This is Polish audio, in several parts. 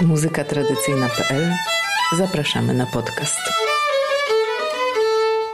Muzyka tradycyjna.pl Zapraszamy na podcast.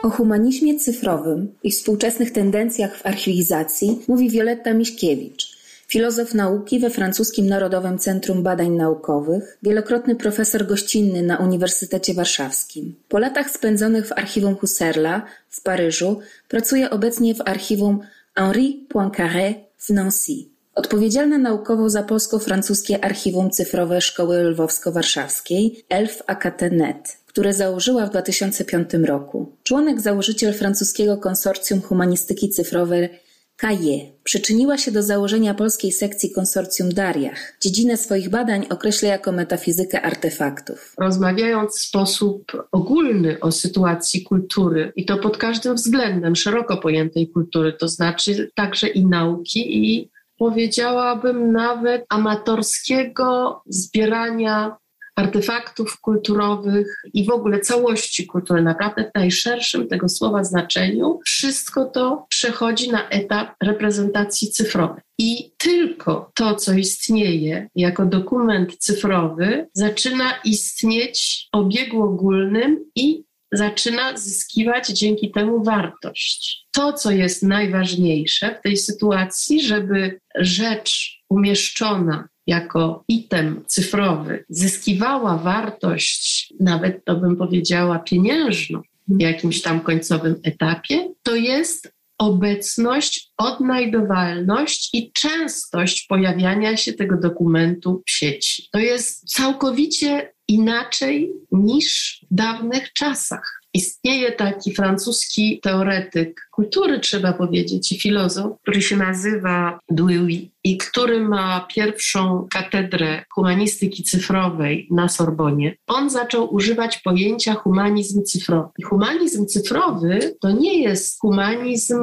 O humanizmie cyfrowym i współczesnych tendencjach w archiwizacji mówi Wioletta Miśkiewicz, filozof nauki we Francuskim Narodowym Centrum Badań Naukowych, wielokrotny profesor gościnny na Uniwersytecie Warszawskim. Po latach spędzonych w archiwum Husserla w Paryżu pracuje obecnie w archiwum Henri Poincaré w Nancy. Odpowiedzialna naukowo za polsko-francuskie archiwum cyfrowe Szkoły Lwowsko-Warszawskiej ELF AKT.net, które założyła w 2005 roku. Członek założyciel francuskiego konsorcjum humanistyki cyfrowej Kaje przyczyniła się do założenia polskiej sekcji konsorcjum Dariach. Dziedzinę swoich badań określa jako metafizykę artefaktów. Rozmawiając w sposób ogólny o sytuacji kultury i to pod każdym względem szeroko pojętej kultury, to znaczy także i nauki i powiedziałabym nawet amatorskiego zbierania artefaktów kulturowych i w ogóle całości kultury, naprawdę w najszerszym tego słowa znaczeniu, wszystko to przechodzi na etap reprezentacji cyfrowej. I tylko to, co istnieje jako dokument cyfrowy, zaczyna istnieć w obiegu ogólnym i zaczyna zyskiwać dzięki temu wartość. To, co jest najważniejsze w tej sytuacji, żeby rzecz umieszczona jako item cyfrowy zyskiwała wartość, nawet to bym powiedziała pieniężną w jakimś tam końcowym etapie, to jest obecność, odnajdowalność i częstość pojawiania się tego dokumentu w sieci. To jest całkowicie inaczej niż w dawnych czasach. Istnieje taki francuski teoretyk kultury, trzeba powiedzieć, i filozof, który się nazywa Dewey i który ma pierwszą katedrę humanistyki cyfrowej na Sorbonie. On zaczął używać pojęcia humanizm cyfrowy. Humanizm cyfrowy to nie jest humanizm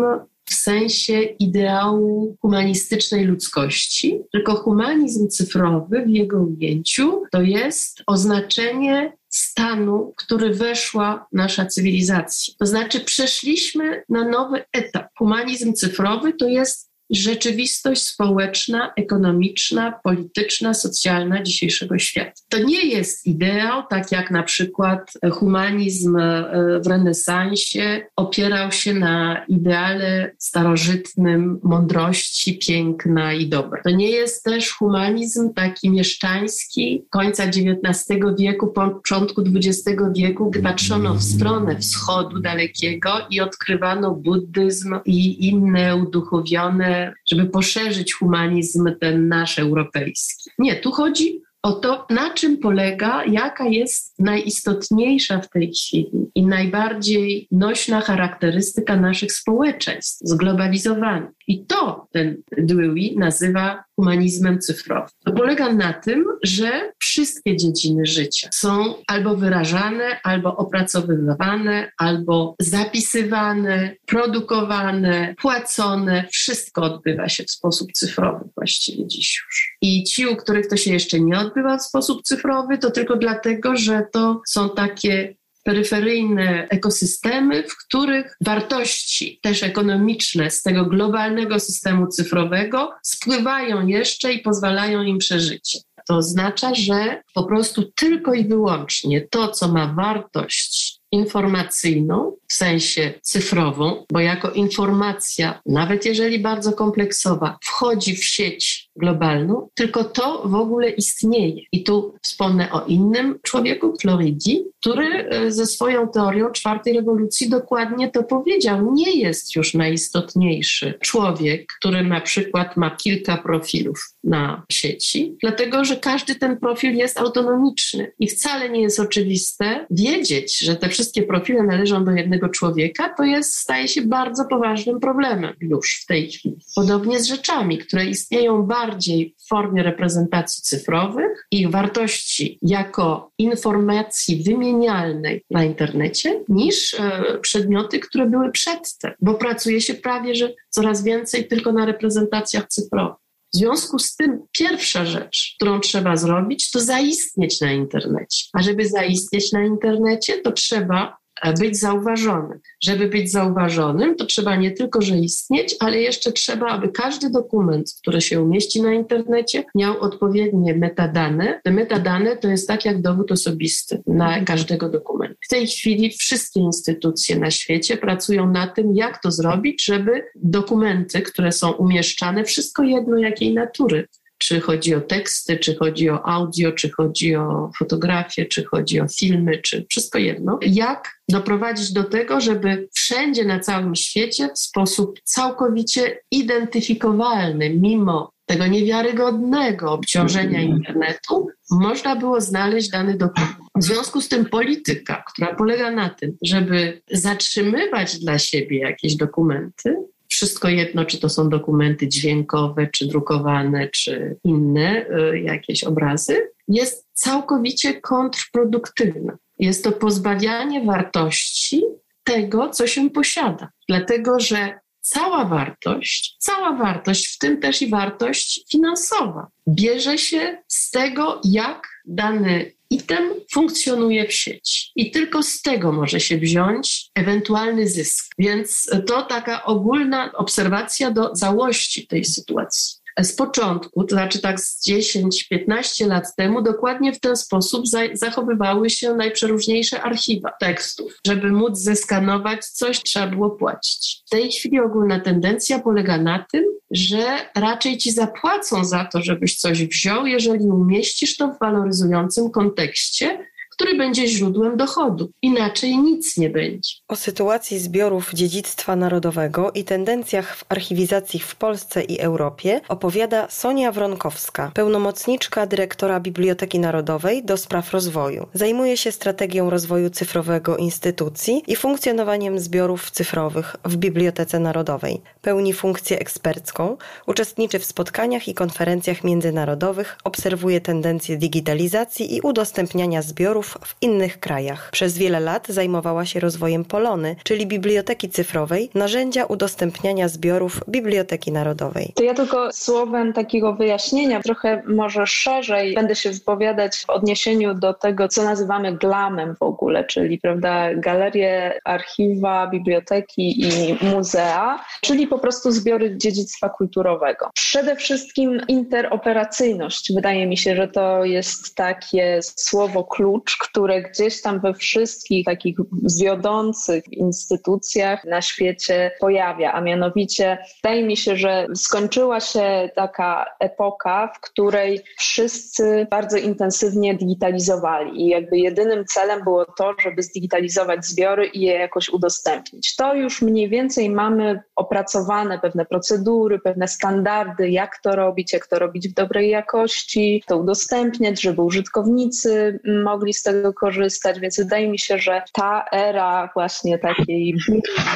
w sensie ideału humanistycznej ludzkości, tylko humanizm cyfrowy w jego ujęciu to jest oznaczenie stanu, w który weszła nasza cywilizacja. To znaczy, przeszliśmy na nowy etap. Humanizm cyfrowy to jest rzeczywistość społeczna, ekonomiczna, polityczna, socjalna dzisiejszego świata. To nie jest ideał, tak jak na przykład humanizm e, w renesansie opierał się na ideale starożytnym mądrości, piękna i dobra. To nie jest też humanizm taki mieszczański końca XIX wieku, początku XX wieku, gdy patrzono w stronę wschodu dalekiego i odkrywano buddyzm i inne uduchowione żeby poszerzyć humanizm ten nasz europejski. Nie, tu chodzi o to, na czym polega, jaka jest najistotniejsza w tej chwili i najbardziej nośna charakterystyka naszych społeczeństw zglobalizowanych. I to ten Dewey nazywa humanizmem cyfrowym. To polega na tym, że wszystkie dziedziny życia są albo wyrażane, albo opracowywane, albo zapisywane, produkowane, płacone. Wszystko odbywa się w sposób cyfrowy właściwie dziś już. I ci, u których to się jeszcze nie odbywa w sposób cyfrowy, to tylko dlatego, że to są takie peryferyjne ekosystemy, w których wartości też ekonomiczne z tego globalnego systemu cyfrowego spływają jeszcze i pozwalają im przeżycie. To oznacza, że po prostu tylko i wyłącznie to, co ma wartość informacyjną, w sensie cyfrową, bo jako informacja, nawet jeżeli bardzo kompleksowa, wchodzi w sieć globalną, tylko to w ogóle istnieje. I tu wspomnę o innym człowieku, Floridi, który e, ze swoją teorią czwartej rewolucji dokładnie to powiedział. Nie jest już najistotniejszy człowiek, który na przykład ma kilka profilów na sieci, dlatego że każdy ten profil jest autonomiczny i wcale nie jest oczywiste wiedzieć, że te wszystkie profile należą do jednego człowieka, to jest, staje się bardzo poważnym problemem już w tej chwili. Podobnie z rzeczami, które istnieją bardziej w formie reprezentacji cyfrowych, ich wartości jako informacji wymienialnej na internecie, niż e, przedmioty, które były przedtem, bo pracuje się prawie, że coraz więcej tylko na reprezentacjach cyfrowych. W związku z tym pierwsza rzecz, którą trzeba zrobić, to zaistnieć na internecie. A żeby zaistnieć na internecie, to trzeba być zauważony. Żeby być zauważonym, to trzeba nie tylko, że istnieć, ale jeszcze trzeba, aby każdy dokument, który się umieści na internecie, miał odpowiednie metadane. Te metadane to jest tak jak dowód osobisty na każdego dokumentu. W tej chwili wszystkie instytucje na świecie pracują na tym, jak to zrobić, żeby dokumenty, które są umieszczane, wszystko jedno jakiej natury, czy chodzi o teksty, czy chodzi o audio, czy chodzi o fotografię, czy chodzi o filmy, czy wszystko jedno. Jak doprowadzić do tego, żeby wszędzie na całym świecie w sposób całkowicie identyfikowalny, mimo tego niewiarygodnego obciążenia mhm. internetu, można było znaleźć dany dokument. W związku z tym polityka, która polega na tym, żeby zatrzymywać dla siebie jakieś dokumenty, wszystko jedno, czy to są dokumenty dźwiękowe, czy drukowane, czy inne y, jakieś obrazy, jest całkowicie kontrproduktywne. Jest to pozbawianie wartości tego, co się posiada. Dlatego, że cała wartość, cała wartość, w tym też i wartość finansowa, bierze się z tego, jak dany item funkcjonuje w sieci. I tylko z tego może się wziąć ewentualny zysk. Więc to taka ogólna obserwacja do całości tej sytuacji z początku, to znaczy tak z 10-15 lat temu, dokładnie w ten sposób zachowywały się najprzeróżniejsze archiwa tekstów. Żeby móc zeskanować coś, trzeba było płacić. W tej chwili ogólna tendencja polega na tym, że raczej ci zapłacą za to, żebyś coś wziął, jeżeli umieścisz to w waloryzującym kontekście, który będzie źródłem dochodu. Inaczej nic nie będzie. O sytuacji zbiorów dziedzictwa narodowego i tendencjach w archiwizacji w Polsce i Europie opowiada Sonia Wronkowska, pełnomocniczka dyrektora Biblioteki Narodowej do spraw rozwoju. Zajmuje się strategią rozwoju cyfrowego instytucji i funkcjonowaniem zbiorów cyfrowych w Bibliotece Narodowej. Pełni funkcję ekspercką, uczestniczy w spotkaniach i konferencjach międzynarodowych, obserwuje tendencje digitalizacji i udostępniania zbiorów w innych krajach. Przez wiele lat zajmowała się rozwojem Polony, czyli Biblioteki Cyfrowej, narzędzia udostępniania zbiorów Biblioteki Narodowej. To ja tylko słowem takiego wyjaśnienia, trochę może szerzej będę się wypowiadać w odniesieniu do tego, co nazywamy glamem w ogóle, czyli prawda, galerie, archiwa, biblioteki i muzea, czyli po prostu zbiory dziedzictwa kulturowego. Przede wszystkim interoperacyjność. Wydaje mi się, że to jest takie słowo klucz, które gdzieś tam we wszystkich takich wiodących instytucjach na świecie pojawia, a mianowicie wydaje mi się, że skończyła się taka epoka, w której wszyscy bardzo intensywnie digitalizowali i jakby jedynym celem było to, żeby zdigitalizować zbiory i je jakoś udostępnić. To już mniej więcej mamy opracowane pewne procedury, pewne standardy, jak to robić, jak to robić w dobrej jakości, to udostępniać, żeby użytkownicy mogli z tego korzystać, więc wydaje mi się, że ta era właśnie takiej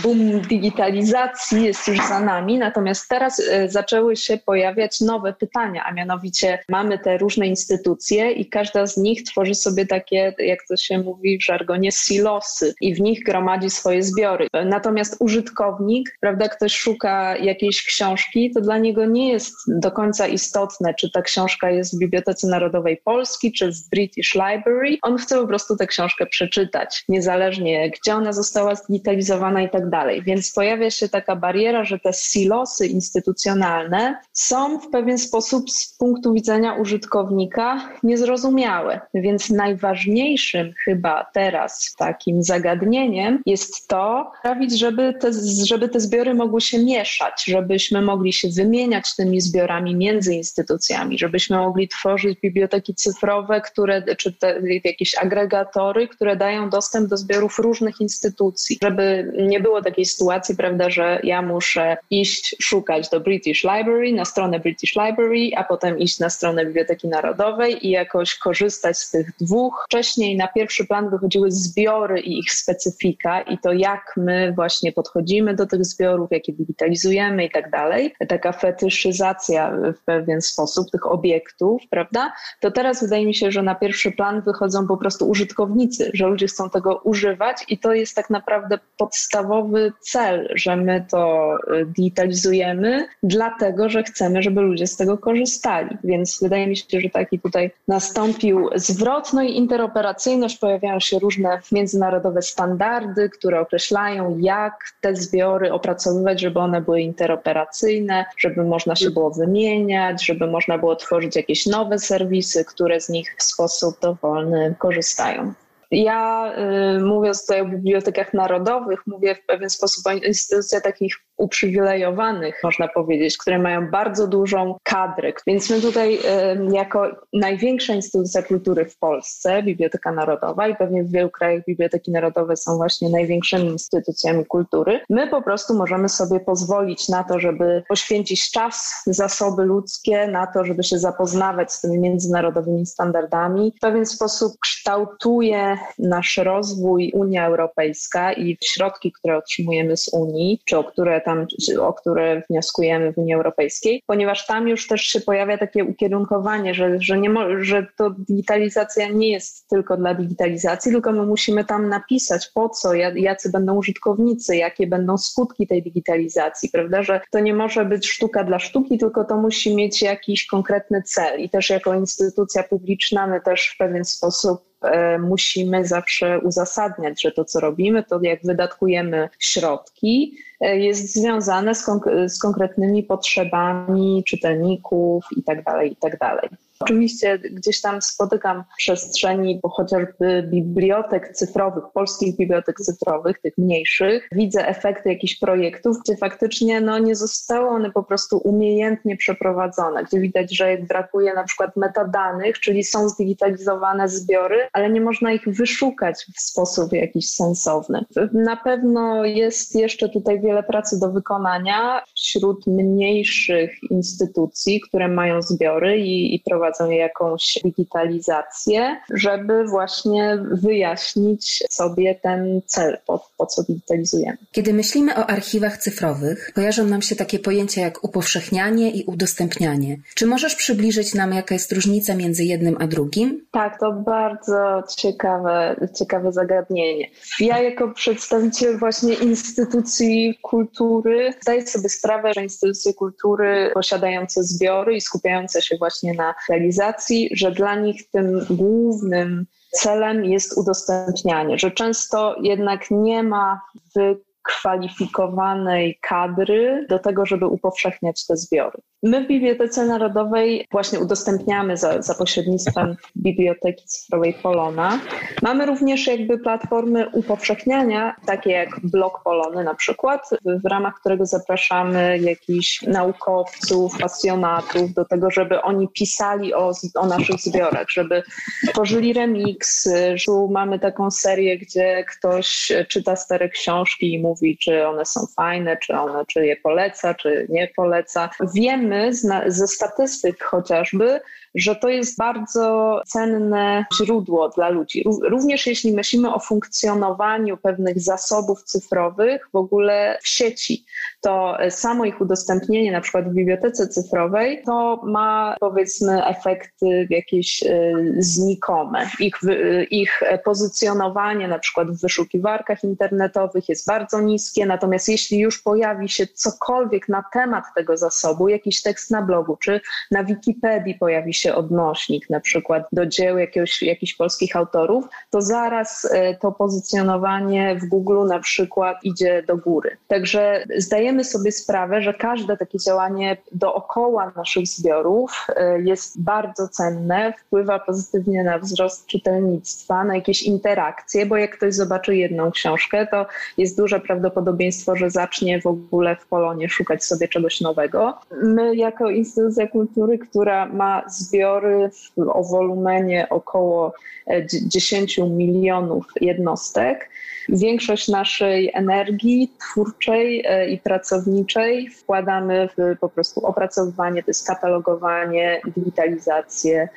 boom digitalizacji jest już za nami, natomiast teraz e, zaczęły się pojawiać nowe pytania, a mianowicie mamy te różne instytucje i każda z nich tworzy sobie takie, jak to się mówi w żargonie, silosy i w nich gromadzi swoje zbiory. Natomiast użytkownik, prawda, ktoś szuka jakiejś książki, to dla niego nie jest do końca istotne, czy ta książka jest w Bibliotece Narodowej Polski, czy w British Library. On chce po prostu tę książkę przeczytać, niezależnie gdzie ona została zdigitalizowana i tak dalej. Więc pojawia się taka bariera, że te silosy instytucjonalne są w pewien sposób z punktu widzenia użytkownika niezrozumiałe. Więc najważniejszym chyba teraz takim zagadnieniem jest to, żeby te, żeby te zbiory mogły się mieszać, żebyśmy mogli się wymieniać tymi zbiorami między instytucjami, żebyśmy mogli tworzyć biblioteki cyfrowe, które, czy te, jakieś agregatory, które dają dostęp do zbiorów różnych instytucji, żeby nie było takiej sytuacji, prawda, że ja muszę iść szukać do British Library, na stronę British Library, a potem iść na stronę Biblioteki Narodowej i jakoś korzystać z tych dwóch. Wcześniej na pierwszy plan wychodziły zbiory i ich specyfika i to jak my właśnie podchodzimy do tych zbiorów, jakie digitalizujemy i tak dalej. Taka fetyszyzacja w pewien sposób tych obiektów, prawda? To teraz wydaje mi się, że na pierwszy plan wychodzą po po prostu użytkownicy, że ludzie chcą tego używać i to jest tak naprawdę podstawowy cel, że my to y, digitalizujemy, dlatego że chcemy, żeby ludzie z tego korzystali. Więc wydaje mi się, że taki tutaj nastąpił zwrot, no i interoperacyjność, pojawiają się różne międzynarodowe standardy, które określają, jak te zbiory opracowywać, żeby one były interoperacyjne, żeby można się było wymieniać, żeby można było tworzyć jakieś nowe serwisy, które z nich w sposób dowolny korzystają. Ja y, mówiąc tutaj o bibliotekach narodowych, mówię w pewien sposób o instytucjach takich uprzywilejowanych, można powiedzieć, które mają bardzo dużą kadrę. Więc my tutaj jako największa instytucja kultury w Polsce, Biblioteka Narodowa i pewnie w wielu krajach biblioteki narodowe są właśnie największymi instytucjami kultury, my po prostu możemy sobie pozwolić na to, żeby poświęcić czas, zasoby ludzkie, na to, żeby się zapoznawać z tymi międzynarodowymi standardami. W pewien sposób kształtuje nasz rozwój Unia Europejska i środki, które otrzymujemy z Unii, czy o które tam, o które wnioskujemy w Unii Europejskiej, ponieważ tam już też się pojawia takie ukierunkowanie, że, że, nie że to digitalizacja nie jest tylko dla digitalizacji, tylko my musimy tam napisać po co, jacy będą użytkownicy, jakie będą skutki tej digitalizacji, prawda, że to nie może być sztuka dla sztuki, tylko to musi mieć jakiś konkretny cel. I też jako instytucja publiczna my też w pewien sposób e, musimy zawsze uzasadniać, że to, co robimy, to jak wydatkujemy środki, jest związane z, konk- z konkretnymi potrzebami czytelników itd. Tak itd. Oczywiście gdzieś tam spotykam przestrzeni bo chociażby bibliotek cyfrowych, polskich bibliotek cyfrowych, tych mniejszych. Widzę efekty jakichś projektów, gdzie faktycznie no, nie zostały one po prostu umiejętnie przeprowadzone, gdzie widać, że brakuje na przykład metadanych, czyli są zdigitalizowane zbiory, ale nie można ich wyszukać w sposób jakiś sensowny. Na pewno jest jeszcze tutaj wiele pracy do wykonania wśród mniejszych instytucji, które mają zbiory i, i prowadzą jakąś digitalizację, żeby właśnie wyjaśnić sobie ten cel, po, po co digitalizujemy. Kiedy myślimy o archiwach cyfrowych, kojarzą nam się takie pojęcia jak upowszechnianie i udostępnianie. Czy możesz przybliżyć nam, jaka jest różnica między jednym a drugim? Tak, to bardzo ciekawe, ciekawe zagadnienie. Ja jako przedstawiciel właśnie instytucji kultury zdaję sobie sprawę, że instytucje kultury posiadające zbiory i skupiające się właśnie na realizacji, że dla nich tym głównym celem jest udostępnianie, że często jednak nie ma wykwalifikowanej kadry do tego, żeby upowszechniać te zbiory. My w Bibliotece Narodowej właśnie udostępniamy za, za pośrednictwem Biblioteki Cyfrowej Polona. Mamy również jakby platformy upowszechniania, takie jak blog Polony na przykład, w ramach którego zapraszamy jakichś naukowców, pasjonatów do tego, żeby oni pisali o, o naszych zbiorach, żeby tworzyli remiksy. Mamy taką serię, gdzie ktoś czyta stare książki i mówi, czy one są fajne, czy one, czy je poleca, czy nie poleca. Wiemy, wiemy ze statystyk chociażby, że to jest bardzo cenne źródło dla ludzi. Również jeśli myślimy o funkcjonowaniu pewnych zasobów cyfrowych w ogóle w sieci, to samo ich udostępnienie na przykład w bibliotece cyfrowej to ma powiedzmy efekty jakieś e, znikome. Ich, ich pozycjonowanie na przykład w wyszukiwarkach internetowych jest bardzo niskie, natomiast jeśli już pojawi się cokolwiek na temat tego zasobu, jakiś tekst na blogu, czy na Wikipedii pojawi się odnośnik na przykład do dzieł jakiegoś, jakichś polskich autorów, to zaraz e, to pozycjonowanie w Google na przykład idzie do góry. Także zdajemy sobie sprawę, że każde takie działanie dookoła naszych zbiorów e, jest bardzo cenne, wpływa pozytywnie na wzrost czytelnictwa, na jakieś interakcje, bo jak ktoś zobaczy jedną książkę, to jest duże prawdopodobieństwo, że zacznie w ogóle w Polonie szukać sobie czegoś nowego. My jako instytucja kultury, która ma zbiory o wolumenie około 10 e, milionów jednostek, większość naszej energii twórczej e, i pracowniczej wkładamy w po prostu opracowywanie, to jest katalogowanie, digitalizację,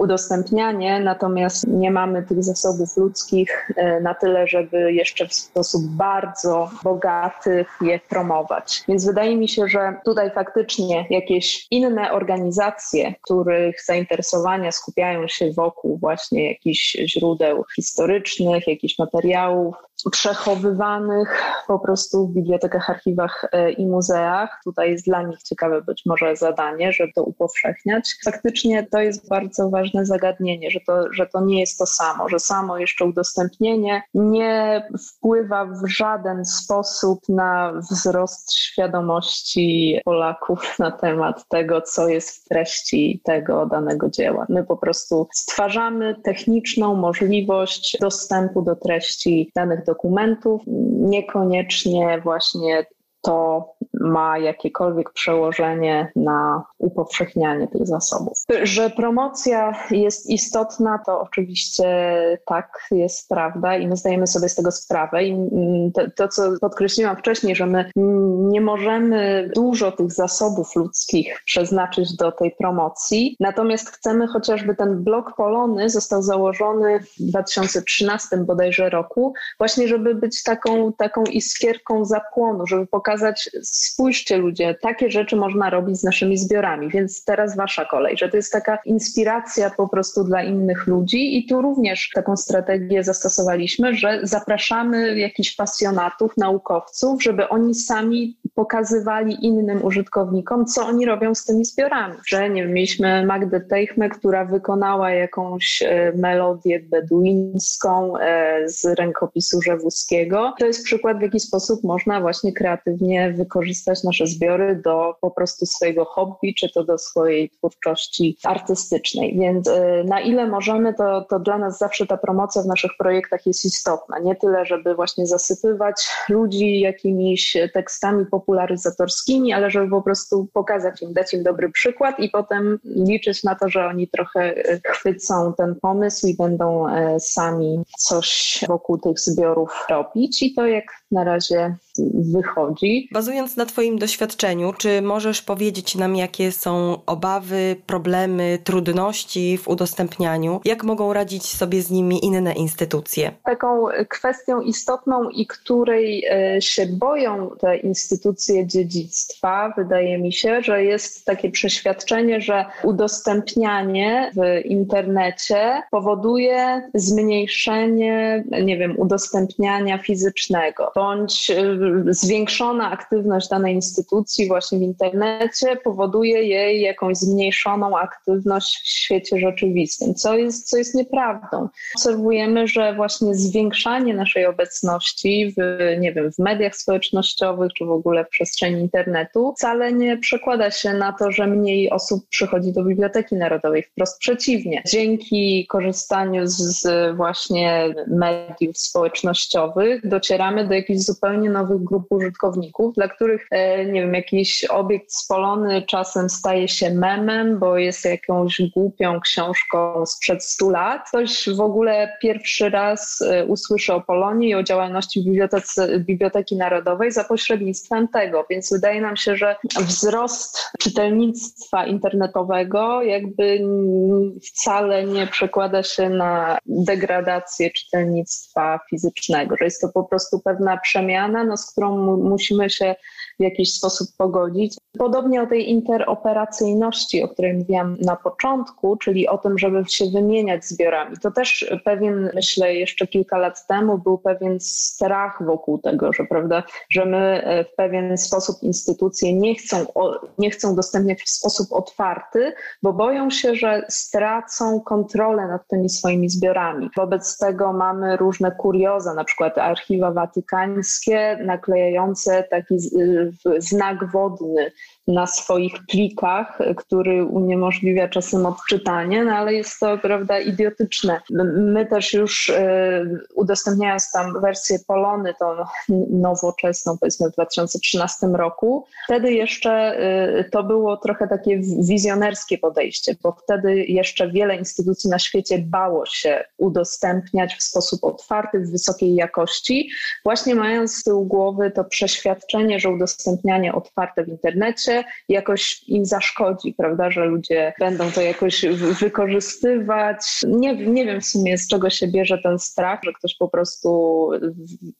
udostępnianie, natomiast nie mamy tych zasobów ludzkich e, na tyle, żeby jeszcze w sposób bardzo bogaty je promować. Więc wydaje mi się, że tutaj faktycznie faktycznie jakieś inne organizacje, których zainteresowania skupiają się wokół właśnie jakichś źródeł historycznych, jakichś materiałów przechowywanych po prostu w bibliotekach, archiwach e, i muzeach. Tutaj jest dla nich ciekawe być może zadanie, żeby to upowszechniać. Faktycznie to jest bardzo ważne zagadnienie, że to, że to nie jest to samo, że samo jeszcze udostępnienie nie wpływa w żaden sposób na wzrost świadomości Polaków na temat tego, co jest w treści tego danego dzieła. My po prostu stwarzamy techniczną możliwość dostępu do treści danych dokumentów, niekoniecznie właśnie to ma jakiekolwiek przełożenie na upowszechnianie tych zasobów. Że promocja jest istotna, to oczywiście tak jest prawda i my zdajemy sobie z tego sprawę. I to, to, co podkreśliłam wcześniej, że my nie możemy dużo tych zasobów ludzkich przeznaczyć do tej promocji, natomiast chcemy chociażby ten blok Polony został założony w 2013 bodajże roku, właśnie żeby być taką, taką iskierką zapłonu, żeby pokazać spójrzcie ludzie, takie rzeczy można robić z naszymi zbiorami, więc teraz wasza kolej, że to jest taka inspiracja po prostu dla innych ludzi i tu również taką strategię zastosowaliśmy, że zapraszamy jakichś pasjonatów, naukowców, żeby oni sami pokazywali innym użytkownikom, co oni robią z tymi zbiorami. Że nie wiem, mieliśmy Magdę Teichmę, która wykonała jakąś e, melodię beduińską e, z rękopisu Rzewuskiego. To jest przykład, w jaki sposób można właśnie kreatywnie wykorzystać nasze zbiory do po prostu swojego hobby, czy to do swojej twórczości artystycznej. Więc e, na ile możemy, to, to dla nas zawsze ta promocja w naszych projektach jest istotna. Nie tyle, żeby właśnie zasypywać ludzi jakimiś tekstami popularyzatorskimi, ale żeby po prostu pokazać im, dać im dobry przykład i potem liczyć na to, że oni trochę e, chwycą ten pomysł i będą e, sami coś wokół tych zbiorów robić. I to jak na razie wychodzi. Bazując na Twoim doświadczeniu, czy możesz powiedzieć nam, jakie są obawy, problemy, trudności w udostępnianiu? Jak mogą radzić sobie z nimi inne instytucje? Taką kwestią istotną i której e, się boją te instytucje dziedzictwa, wydaje mi się, że jest takie przeświadczenie, że udostępnianie w internecie powoduje zmniejszenie, nie wiem, udostępniania fizycznego bądź y, zwiększona aktywność danej instytucji właśnie w internecie powoduje jej jakąś zmniejszoną aktywność w świecie rzeczywistym, co jest, co jest nieprawdą. Obserwujemy, że właśnie zwiększanie naszej obecności w, nie wiem, w mediach społecznościowych czy w ogóle w przestrzeni internetu wcale nie przekłada się na to, że mniej osób przychodzi do Biblioteki Narodowej. Wprost przeciwnie. Dzięki korzystaniu z, z właśnie mediów społecznościowych docieramy do jakichś zupełnie nowych grup użytkowników, dla których, e, nie wiem, jakiś obiekt spolony czasem staje się memem, bo jest jakąś głupią książką sprzed 100 lat. Ktoś w ogóle pierwszy raz e, usłyszy o Polonii i o działalności Biblioteki Narodowej za pośrednictwem tego, więc wydaje nam się, że wzrost czytelnictwa internetowego jakby wcale nie przekłada się na degradację czytelnictwa fizycznego, że jest to po prostu pewna przemiana, no, z którą musimy się w jakiś sposób pogodzić. Podobnie o tej interoperacyjności, o której mówiłam na początku, czyli o tym, żeby się wymieniać zbiorami. To też pewien, myślę, jeszcze kilka lat temu był pewien strach wokół tego, że, prawda, że my e, w pewien sposób instytucje nie chcą, nie chcą udostępniać w sposób otwarty, bo boją się, że stracą kontrolę nad tymi swoimi zbiorami. Wobec tego mamy różne kurioza, na przykład archiwa watykańskie naklejające taki znak wodny na swoich plikach, który uniemożliwia czasem odczytanie, no ale jest to, prawda, idiotyczne. My też już y, udostępniając tam wersję Polony, tą nowoczesną, powiedzmy w 2013 roku, wtedy jeszcze y, to było trochę takie wizjonerskie podejście, bo wtedy jeszcze wiele instytucji na świecie bało się udostępniać w sposób otwarty, w wysokiej jakości, właśnie mając z tyłu głowy to przeświadczenie, że udostępnianie otwarte w internecie jakoś im zaszkodzi, prawda, że ludzie będą to jakoś wykorzystywać. Nie, nie wiem w sumie z czego się bierze ten strach, że ktoś po prostu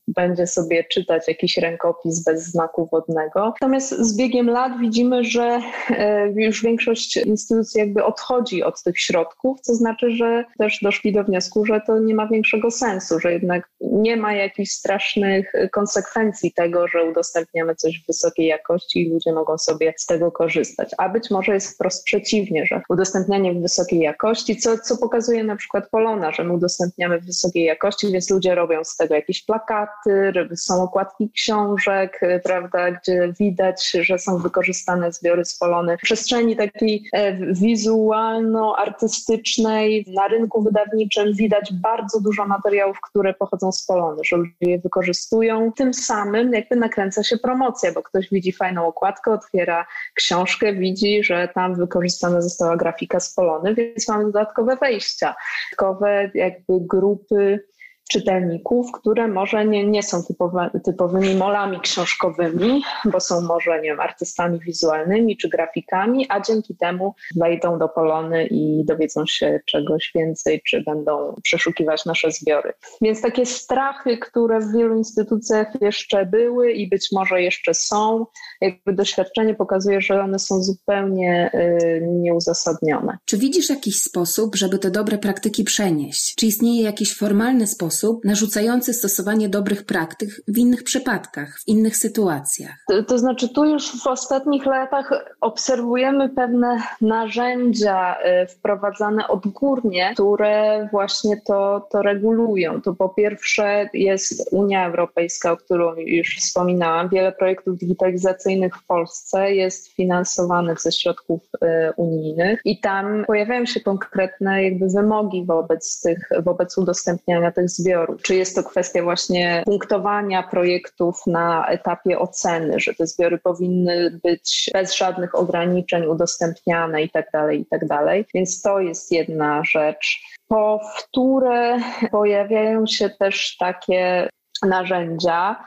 będzie sobie czytać jakiś rękopis bez znaku wodnego. Natomiast z biegiem lat widzimy, że e, już większość instytucji jakby odchodzi od tych środków, co znaczy, że też doszli do wniosku, że to nie ma większego sensu, że jednak nie ma jakichś strasznych konsekwencji tego, że udostępniamy coś w wysokiej jakości i ludzie mogą sobie z tego korzystać. A być może jest wprost przeciwnie, że udostępnianie w wysokiej jakości, co, co pokazuje na przykład Polona, że my udostępniamy w wysokiej jakości, więc ludzie robią z tego jakieś plakaty, są okładki książek, prawda, gdzie widać, że są wykorzystane zbiory z Polony. W przestrzeni takiej e, wizualno-artystycznej na rynku wydawniczym widać bardzo dużo materiałów, które pochodzą z Polony, że ludzie je wykorzystują. Tym samym jakby nakręca się promocja, bo ktoś widzi fajną okładkę, otwiera książkę, widzi, że tam wykorzystana została grafika z Polony, więc mamy dodatkowe wejścia, dodatkowe jakby grupy czytelników, które może nie, nie są typowe, typowymi molami książkowymi, bo są może nie wiem, artystami wizualnymi czy grafikami, a dzięki temu wejdą do Polony i dowiedzą się czegoś więcej, czy będą przeszukiwać nasze zbiory. Więc takie strachy, które w wielu instytucjach jeszcze były i być może jeszcze są, jakby doświadczenie pokazuje, że one są zupełnie y, nieuzasadnione. Czy widzisz jakiś sposób, żeby te dobre praktyki przenieść? Czy istnieje jakiś formalny sposób, sposób narzucający stosowanie dobrych praktyk w innych przypadkach, w innych sytuacjach. To, to znaczy, tu już w ostatnich latach obserwujemy pewne narzędzia y, wprowadzane odgórnie, które właśnie to, to regulują. To po pierwsze jest Unia Europejska, o którą już wspominałam. Wiele projektów digitalizacyjnych w Polsce jest finansowanych ze środków y, unijnych i tam pojawiają się konkretne jakby wymogi wobec tych, wobec udostępniania tych zbiorów czy jest to kwestia właśnie punktowania projektów na etapie oceny, że te zbiory powinny być bez żadnych ograniczeń udostępniane i tak dalej, i tak. Więc to jest jedna rzecz. Powtóre pojawiają się też takie narzędzia,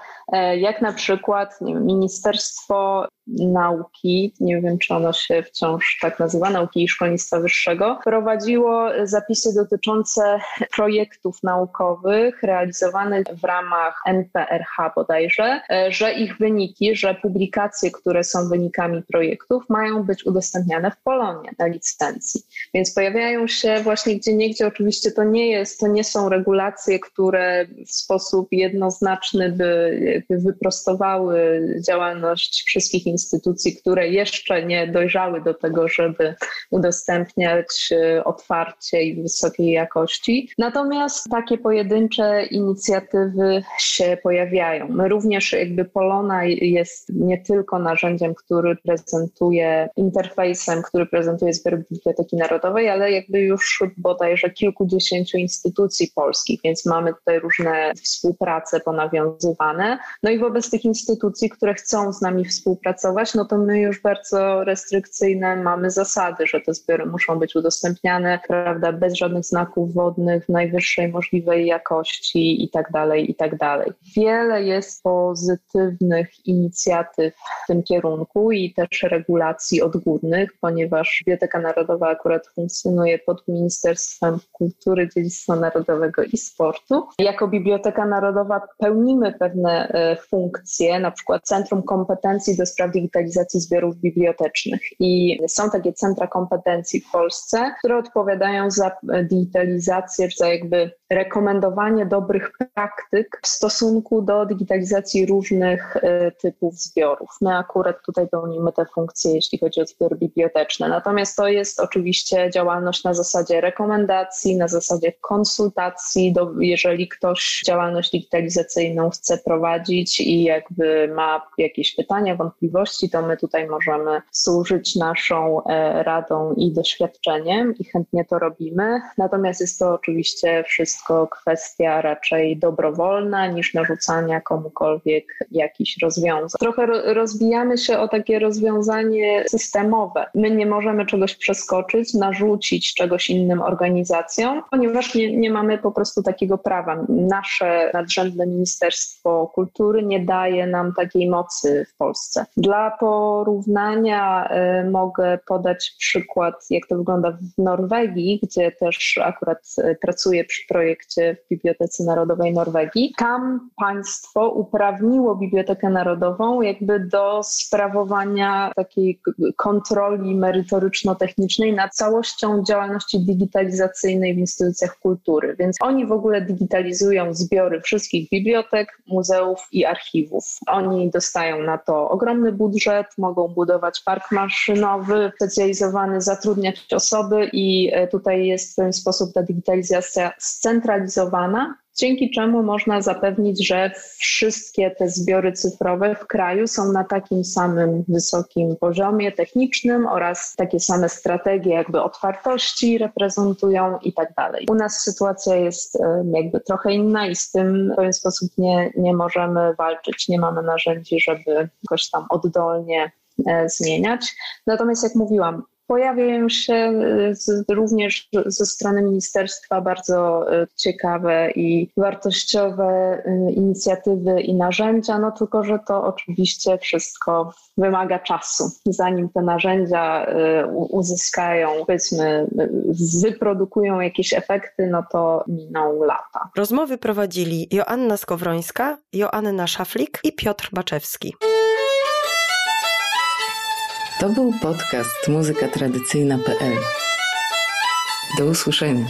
jak na przykład nie wiem, Ministerstwo Nauki, nie wiem czy ono się wciąż tak nazywa, Nauki i Szkolnictwa Wyższego, prowadziło zapisy dotyczące projektów naukowych realizowanych w ramach NPRH bodajże, e, że ich wyniki, że publikacje, które są wynikami projektów mają być udostępniane w Polonie na licencji. Więc pojawiają się właśnie gdzie niegdzie, oczywiście to nie jest, to nie są regulacje, które w sposób jednoznaczny by wyprostowały działalność wszystkich instytucji, które jeszcze nie dojrzały do tego, żeby udostępniać e, otwarcie i wysokiej jakości. Natomiast takie pojedyncze inicjatywy się pojawiają. My również jakby Polona jest nie tylko narzędziem, który prezentuje interfejsem, który prezentuje zbiór Biblioteki Narodowej, ale jakby już bodajże kilkudziesięciu instytucji polskich, więc mamy tutaj różne współprace ponawiązywane. No i wobec tych instytucji, które chcą z nami współpracować, pracować, no to my już bardzo restrykcyjne mamy zasady, że te zbiory muszą być udostępniane, prawda, bez żadnych znaków wodnych, najwyższej możliwej jakości i tak dalej, i tak dalej. Wiele jest pozytywnych inicjatyw w tym kierunku i też regulacji odgórnych, ponieważ Biblioteka Narodowa akurat funkcjonuje pod Ministerstwem Kultury, Dziedzictwa Narodowego i Sportu. Jako Biblioteka Narodowa pełnimy pewne funkcje, na przykład Centrum Kompetencji do spraw digitalizacji zbiorów bibliotecznych. I są takie centra kompetencji w Polsce, które odpowiadają za digitalizację, za jakby rekomendowanie dobrych praktyk w stosunku do digitalizacji różnych e, typów zbiorów. My akurat tutaj pełnimy te funkcje, jeśli chodzi o zbiory biblioteczne. Natomiast to jest oczywiście działalność na zasadzie rekomendacji, na zasadzie konsultacji, do, jeżeli ktoś działalność digitalizacyjną chce prowadzić i jakby ma jakieś pytania, wątpliwości, to my tutaj możemy służyć naszą e, radą i doświadczeniem i chętnie to robimy. Natomiast jest to oczywiście wszystko kwestia raczej dobrowolna niż narzucania komukolwiek jakichś rozwiązań. Trochę rozbijamy się o takie rozwiązanie systemowe. My nie możemy czegoś przeskoczyć, narzucić czegoś innym organizacjom, ponieważ nie, nie mamy po prostu takiego prawa. Nasze nadrzędne Ministerstwo Kultury nie daje nam takiej mocy w Polsce. Dla porównania y, mogę podać przykład, jak to wygląda w Norwegii, gdzie też akurat y, pracuję przy projekcie w Bibliotece Narodowej Norwegii. Tam państwo uprawniło Bibliotekę Narodową jakby do sprawowania takiej kontroli merytoryczno-technicznej nad całością działalności digitalizacyjnej w instytucjach kultury. Więc oni w ogóle digitalizują zbiory wszystkich bibliotek, muzeów i archiwów. Oni dostają na to ogromny budżet, mogą budować park maszynowy specjalizowany, zatrudniać osoby i e, tutaj jest w pewien sposób ta digitalizacja scentralizowana dzięki czemu można zapewnić, że wszystkie te zbiory cyfrowe w kraju są na takim samym wysokim poziomie technicznym oraz takie same strategie jakby otwartości reprezentują i tak dalej. U nas sytuacja jest e, jakby trochę inna i z tym w pewien sposób nie, nie możemy walczyć, nie mamy narzędzi, żeby jakoś tam oddolnie e, zmieniać. Natomiast jak mówiłam, Pojawiają się y, również ze strony ministerstwa bardzo y, ciekawe i wartościowe y, inicjatywy i narzędzia, no tylko, że to oczywiście wszystko wymaga czasu. Zanim te narzędzia uzyskają, powiedzmy, wyprodukują jakieś efekty, no to miną lata. Rozmowy prowadzili Joanna Skowrońska, Joanna Szaflik i Piotr Baczewski. To był podcast muzykatradycyjna.pl. Do usłyszenia.